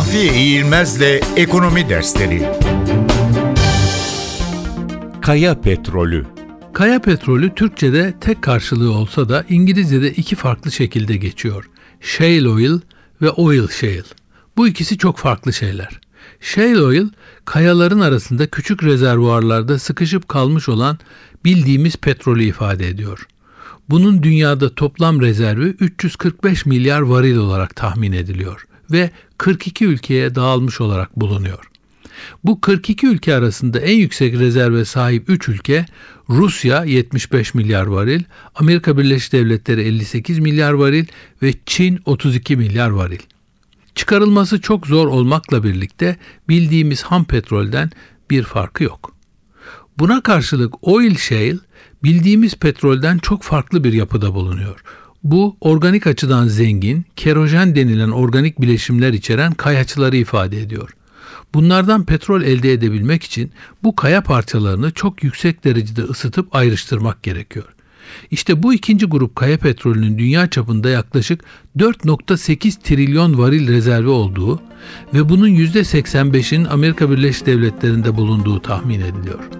Mahfiye İğilmez'le Ekonomi Dersleri Kaya Petrolü Kaya petrolü Türkçe'de tek karşılığı olsa da İngilizce'de iki farklı şekilde geçiyor. Shale oil ve oil shale. Bu ikisi çok farklı şeyler. Shale oil, kayaların arasında küçük rezervuarlarda sıkışıp kalmış olan bildiğimiz petrolü ifade ediyor. Bunun dünyada toplam rezervi 345 milyar varil olarak tahmin ediliyor ve 42 ülkeye dağılmış olarak bulunuyor. Bu 42 ülke arasında en yüksek rezerve sahip 3 ülke Rusya 75 milyar varil, Amerika Birleşik Devletleri 58 milyar varil ve Çin 32 milyar varil. Çıkarılması çok zor olmakla birlikte bildiğimiz ham petrolden bir farkı yok. Buna karşılık oil shale bildiğimiz petrolden çok farklı bir yapıda bulunuyor. Bu organik açıdan zengin, kerojen denilen organik bileşimler içeren kayaçları ifade ediyor. Bunlardan petrol elde edebilmek için bu kaya parçalarını çok yüksek derecede ısıtıp ayrıştırmak gerekiyor. İşte bu ikinci grup kaya petrolünün dünya çapında yaklaşık 4.8 trilyon varil rezervi olduğu ve bunun %85'inin Amerika Birleşik Devletleri'nde bulunduğu tahmin ediliyor.